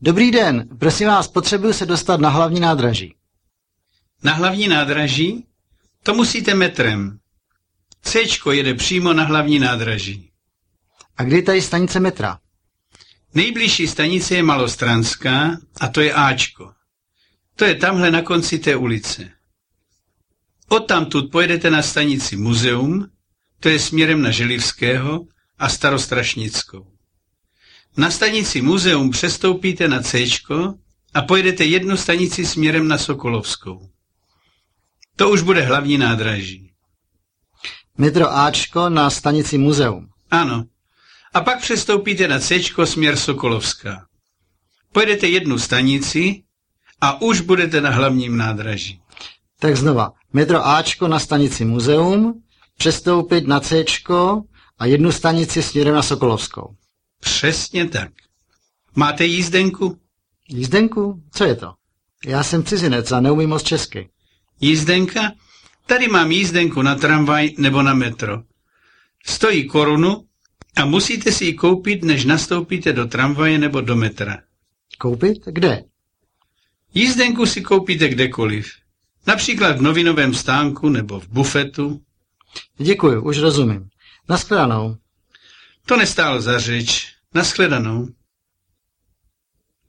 Dobrý den, prosím vás, potřebuji se dostat na hlavní nádraží. Na hlavní nádraží? To musíte metrem. C jede přímo na hlavní nádraží. A kde je tady stanice metra? Nejbližší stanice je Malostranská a to je Ačko. To je tamhle na konci té ulice. Odtamtud pojedete na stanici Muzeum, to je směrem na Želivského a Starostrašnickou. Na stanici Muzeum přestoupíte na C a pojedete jednu stanici směrem na Sokolovskou. To už bude hlavní nádraží. Metro Ačko na stanici Muzeum. Ano. A pak přestoupíte na C směr Sokolovská. Pojedete jednu stanici a už budete na hlavním nádraží. Tak znova. Metro Ačko na stanici Muzeum, přestoupit na C a jednu stanici směrem na Sokolovskou. Přesně tak. Máte jízdenku? Jízdenku? Co je to? Já jsem cizinec a neumím moc česky. Jízdenka? Tady mám jízdenku na tramvaj nebo na metro. Stojí korunu a musíte si ji koupit, než nastoupíte do tramvaje nebo do metra. Koupit? Kde? Jízdenku si koupíte kdekoliv. Například v novinovém stánku nebo v bufetu. Děkuji, už rozumím. Naschledanou. To nestálo za řeč. Naschledanou.